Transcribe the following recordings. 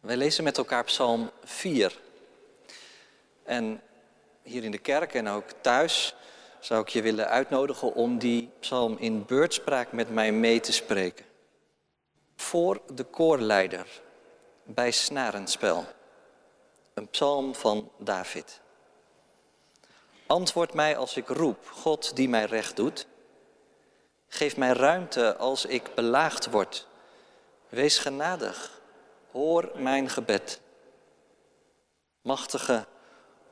Wij lezen met elkaar Psalm 4. En hier in de kerk en ook thuis zou ik je willen uitnodigen om die psalm in beurtspraak met mij mee te spreken. Voor de koorleider bij snarenspel. Een psalm van David. Antwoord mij als ik roep, God die mij recht doet. Geef mij ruimte als ik belaagd word. Wees genadig, hoor mijn gebed. Machtige,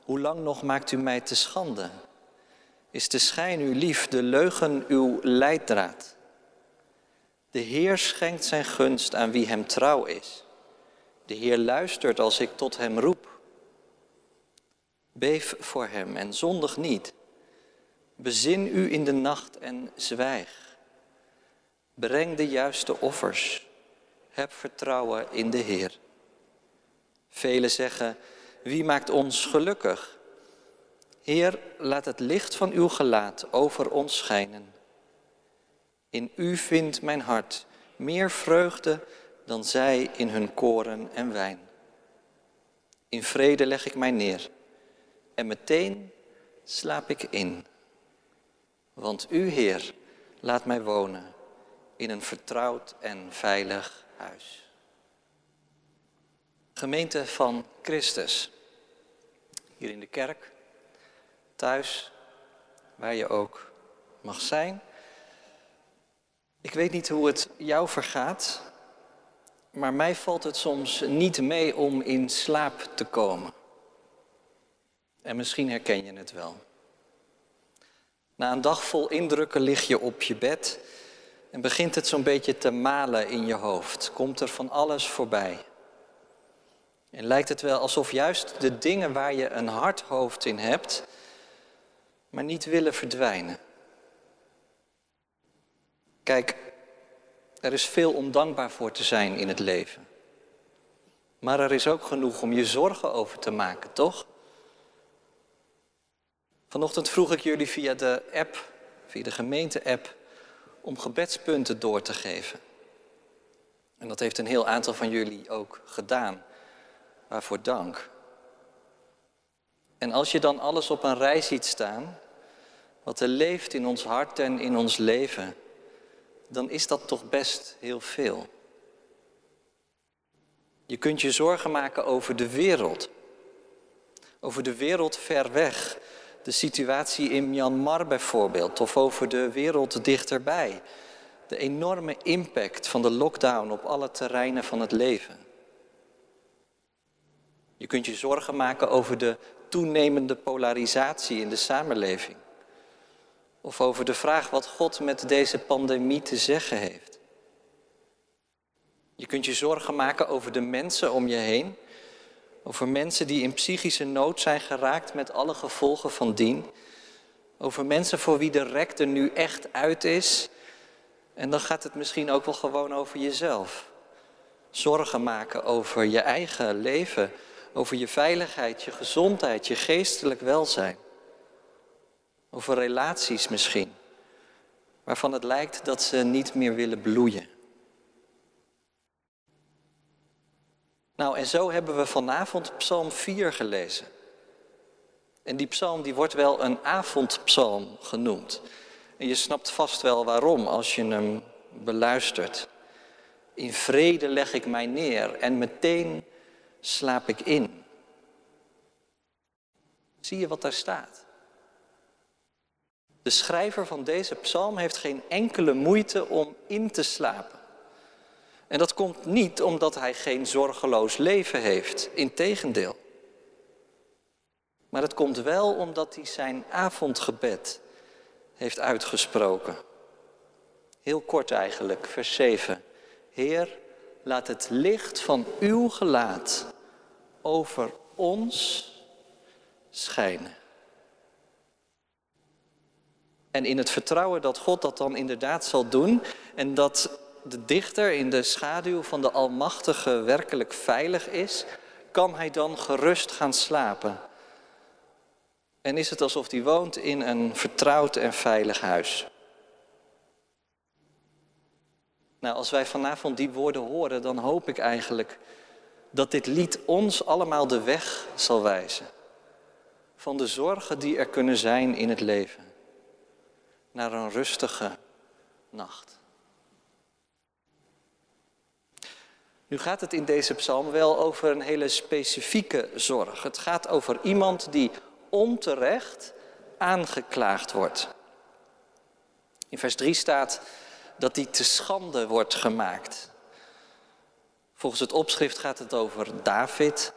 hoe lang nog maakt u mij te schande? Is de schijn uw lief, de leugen uw leidraad? De Heer schenkt zijn gunst aan wie hem trouw is. De Heer luistert als ik tot hem roep. Beef voor hem en zondig niet. Bezin u in de nacht en zwijg. Breng de juiste offers. Heb vertrouwen in de Heer. Velen zeggen, wie maakt ons gelukkig? Heer, laat het licht van uw gelaat over ons schijnen. In u vindt mijn hart meer vreugde dan zij in hun koren en wijn. In vrede leg ik mij neer en meteen slaap ik in. Want u, Heer, laat mij wonen in een vertrouwd en veilig huis. Gemeente van Christus, hier in de kerk, thuis, waar je ook mag zijn. Ik weet niet hoe het jou vergaat, maar mij valt het soms niet mee om in slaap te komen. En misschien herken je het wel. Na een dag vol indrukken lig je op je bed en begint het zo'n beetje te malen in je hoofd. Komt er van alles voorbij. En lijkt het wel alsof juist de dingen waar je een hard hoofd in hebt, maar niet willen verdwijnen. Kijk, er is veel om dankbaar voor te zijn in het leven. Maar er is ook genoeg om je zorgen over te maken, toch? Vanochtend vroeg ik jullie via de app, via de gemeente-app, om gebedspunten door te geven. En dat heeft een heel aantal van jullie ook gedaan. Waarvoor dank. En als je dan alles op een rij ziet staan, wat er leeft in ons hart en in ons leven, dan is dat toch best heel veel. Je kunt je zorgen maken over de wereld. Over de wereld ver weg. De situatie in Myanmar bijvoorbeeld, of over de wereld dichterbij. De enorme impact van de lockdown op alle terreinen van het leven. Je kunt je zorgen maken over de toenemende polarisatie in de samenleving. Of over de vraag wat God met deze pandemie te zeggen heeft. Je kunt je zorgen maken over de mensen om je heen. Over mensen die in psychische nood zijn geraakt met alle gevolgen van dien. Over mensen voor wie de rek er nu echt uit is. En dan gaat het misschien ook wel gewoon over jezelf. Zorgen maken over je eigen leven, over je veiligheid, je gezondheid, je geestelijk welzijn. Over relaties misschien, waarvan het lijkt dat ze niet meer willen bloeien. Nou, en zo hebben we vanavond Psalm 4 gelezen. En die psalm die wordt wel een avondpsalm genoemd. En je snapt vast wel waarom als je hem beluistert. In vrede leg ik mij neer en meteen slaap ik in. Zie je wat daar staat? De schrijver van deze psalm heeft geen enkele moeite om in te slapen. En dat komt niet omdat hij geen zorgeloos leven heeft, integendeel. Maar het komt wel omdat hij zijn avondgebed heeft uitgesproken. Heel kort eigenlijk, vers 7. Heer, laat het licht van uw gelaat over ons schijnen. En in het vertrouwen dat God dat dan inderdaad zal doen en dat de dichter in de schaduw van de Almachtige werkelijk veilig is, kan hij dan gerust gaan slapen. En is het alsof hij woont in een vertrouwd en veilig huis. Nou, als wij vanavond die woorden horen, dan hoop ik eigenlijk dat dit lied ons allemaal de weg zal wijzen. Van de zorgen die er kunnen zijn in het leven. Naar een rustige nacht. Nu gaat het in deze psalm wel over een hele specifieke zorg. Het gaat over iemand die onterecht aangeklaagd wordt. In vers 3 staat dat die te schande wordt gemaakt. Volgens het opschrift gaat het over David.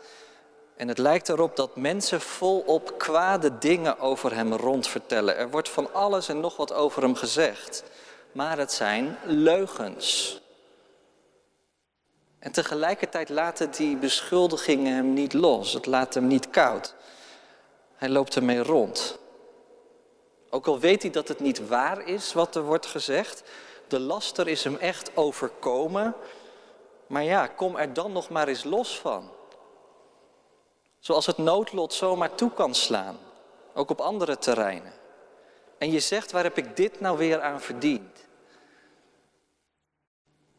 En het lijkt erop dat mensen volop kwade dingen over hem rondvertellen. Er wordt van alles en nog wat over hem gezegd. Maar het zijn leugens. En tegelijkertijd laten die beschuldigingen hem niet los. Het laat hem niet koud. Hij loopt ermee rond. Ook al weet hij dat het niet waar is wat er wordt gezegd, de laster is hem echt overkomen. Maar ja, kom er dan nog maar eens los van. Zoals het noodlot zomaar toe kan slaan, ook op andere terreinen. En je zegt, waar heb ik dit nou weer aan verdiend?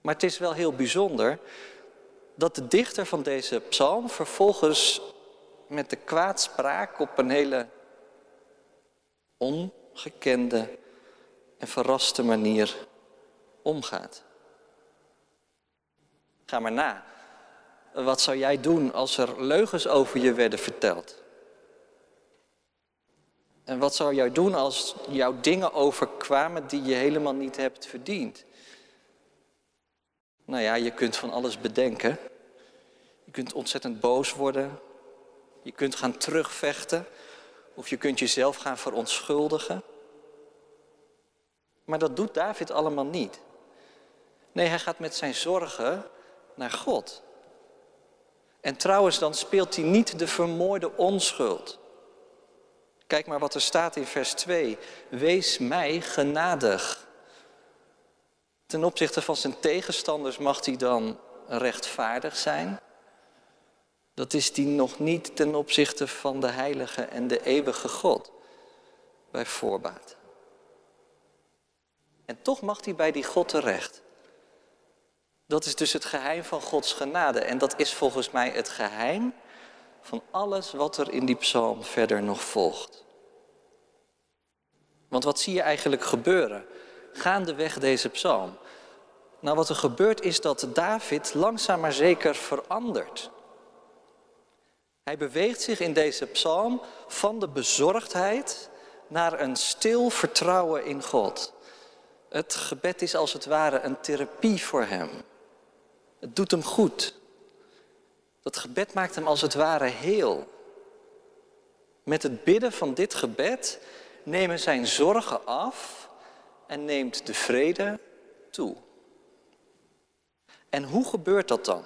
Maar het is wel heel bijzonder dat de dichter van deze psalm vervolgens met de kwaadspraak op een hele ongekende en verraste manier omgaat. Ga maar na. Wat zou jij doen als er leugens over je werden verteld? En wat zou jij doen als jouw dingen overkwamen die je helemaal niet hebt verdiend? Nou ja, je kunt van alles bedenken. Je kunt ontzettend boos worden. Je kunt gaan terugvechten. Of je kunt jezelf gaan verontschuldigen. Maar dat doet David allemaal niet. Nee, hij gaat met zijn zorgen naar God. En trouwens, dan speelt hij niet de vermoorde onschuld. Kijk maar wat er staat in vers 2. Wees mij genadig. Ten opzichte van zijn tegenstanders mag hij dan rechtvaardig zijn. Dat is die nog niet ten opzichte van de heilige en de eeuwige God. Bij voorbaat. En toch mag hij bij die God terecht. Dat is dus het geheim van Gods genade. En dat is volgens mij het geheim van alles wat er in die psalm verder nog volgt. Want wat zie je eigenlijk gebeuren gaandeweg deze psalm? Nou, wat er gebeurt is dat David langzaam maar zeker verandert. Hij beweegt zich in deze psalm van de bezorgdheid naar een stil vertrouwen in God. Het gebed is als het ware een therapie voor hem. Het doet hem goed. Dat gebed maakt hem als het ware heel. Met het bidden van dit gebed nemen zijn zorgen af en neemt de vrede toe. En hoe gebeurt dat dan?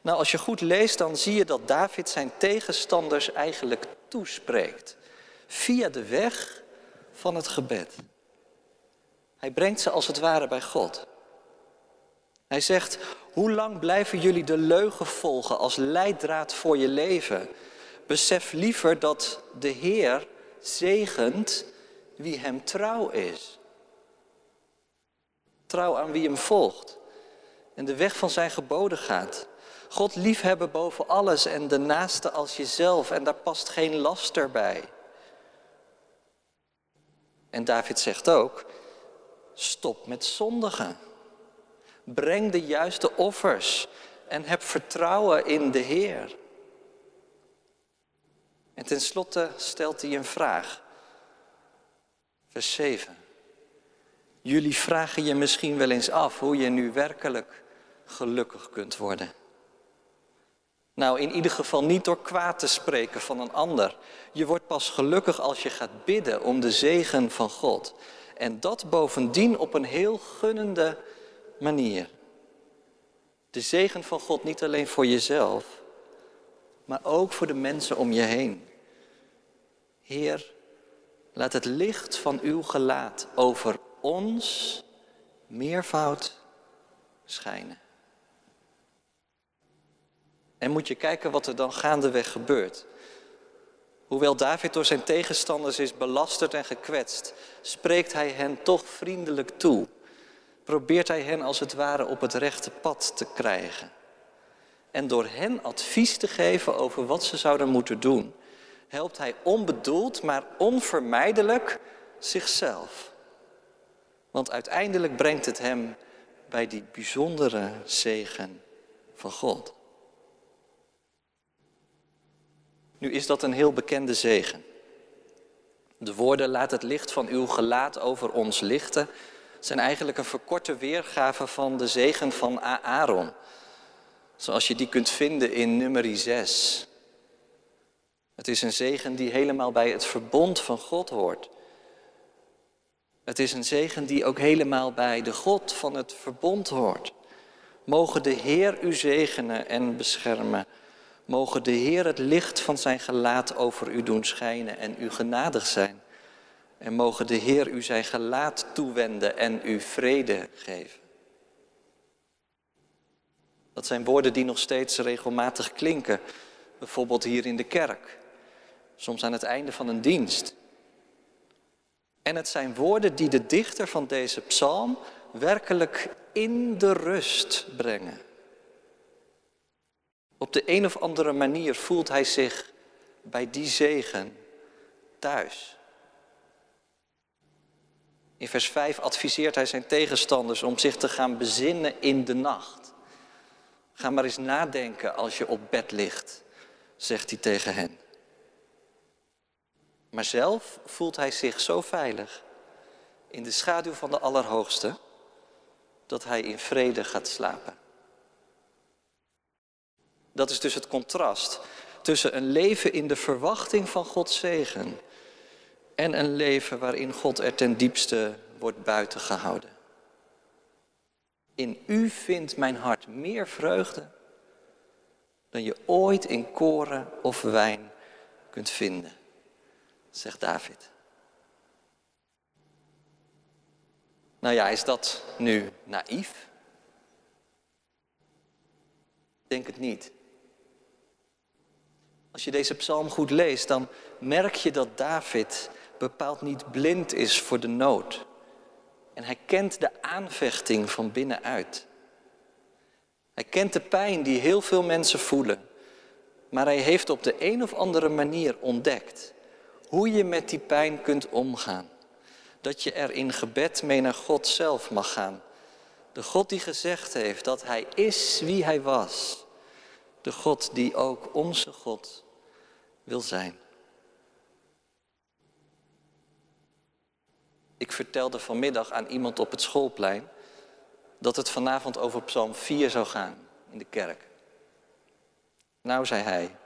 Nou, als je goed leest, dan zie je dat David zijn tegenstanders eigenlijk toespreekt. Via de weg van het gebed. Hij brengt ze als het ware bij God. Hij zegt, hoe lang blijven jullie de leugen volgen als leidraad voor je leven? Besef liever dat de Heer zegent wie hem trouw is. Trouw aan wie hem volgt en de weg van zijn geboden gaat. God liefhebben boven alles en de naaste als jezelf en daar past geen laster bij. En David zegt ook, stop met zondigen. Breng de juiste offers en heb vertrouwen in de Heer. En tenslotte stelt hij een vraag. Vers 7. Jullie vragen je misschien wel eens af hoe je nu werkelijk gelukkig kunt worden. Nou, in ieder geval niet door kwaad te spreken van een ander. Je wordt pas gelukkig als je gaat bidden om de zegen van God. En dat bovendien op een heel gunnende manier. De zegen van God niet alleen voor jezelf, maar ook voor de mensen om je heen. Heer, laat het licht van uw gelaat over ons meervoud schijnen. En moet je kijken wat er dan gaandeweg gebeurt. Hoewel David door zijn tegenstanders is belasterd en gekwetst, spreekt hij hen toch vriendelijk toe. Probeert hij hen als het ware op het rechte pad te krijgen. En door hen advies te geven over wat ze zouden moeten doen, helpt hij onbedoeld, maar onvermijdelijk zichzelf. Want uiteindelijk brengt het hem bij die bijzondere zegen van God. Nu is dat een heel bekende zegen. De woorden laat het licht van uw gelaat over ons lichten zijn eigenlijk een verkorte weergave van de zegen van Aaron. Zoals je die kunt vinden in nummer 6. Het is een zegen die helemaal bij het verbond van God hoort. Het is een zegen die ook helemaal bij de God van het verbond hoort. Mogen de Heer u zegenen en beschermen. Mogen de Heer het licht van zijn gelaat over u doen schijnen en u genadig zijn. En mogen de Heer u zijn gelaat toewenden en u vrede geven. Dat zijn woorden die nog steeds regelmatig klinken, bijvoorbeeld hier in de kerk, soms aan het einde van een dienst. En het zijn woorden die de dichter van deze psalm werkelijk in de rust brengen. Op de een of andere manier voelt hij zich bij die zegen thuis. In vers 5 adviseert hij zijn tegenstanders om zich te gaan bezinnen in de nacht. Ga maar eens nadenken als je op bed ligt, zegt hij tegen hen. Maar zelf voelt hij zich zo veilig in de schaduw van de Allerhoogste dat hij in vrede gaat slapen. Dat is dus het contrast tussen een leven in de verwachting van Gods zegen en een leven waarin God er ten diepste wordt buiten gehouden. In u vindt mijn hart meer vreugde dan je ooit in koren of wijn kunt vinden, zegt David. Nou ja, is dat nu naïef? Denk het niet. Als je deze psalm goed leest, dan merk je dat David bepaald niet blind is voor de nood. En hij kent de aanvechting van binnenuit. Hij kent de pijn die heel veel mensen voelen. Maar hij heeft op de een of andere manier ontdekt hoe je met die pijn kunt omgaan. Dat je er in gebed mee naar God zelf mag gaan. De God die gezegd heeft dat hij is wie hij was. De God die ook onze God wil zijn. Ik vertelde vanmiddag aan iemand op het schoolplein dat het vanavond over Psalm 4 zou gaan in de kerk. Nou, zei hij,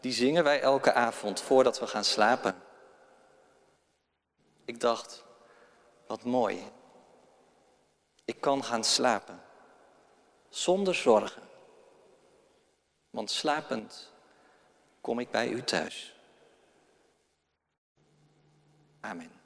die zingen wij elke avond voordat we gaan slapen. Ik dacht, wat mooi. Ik kan gaan slapen zonder zorgen. Want slapend kom ik bij u thuis. Amen.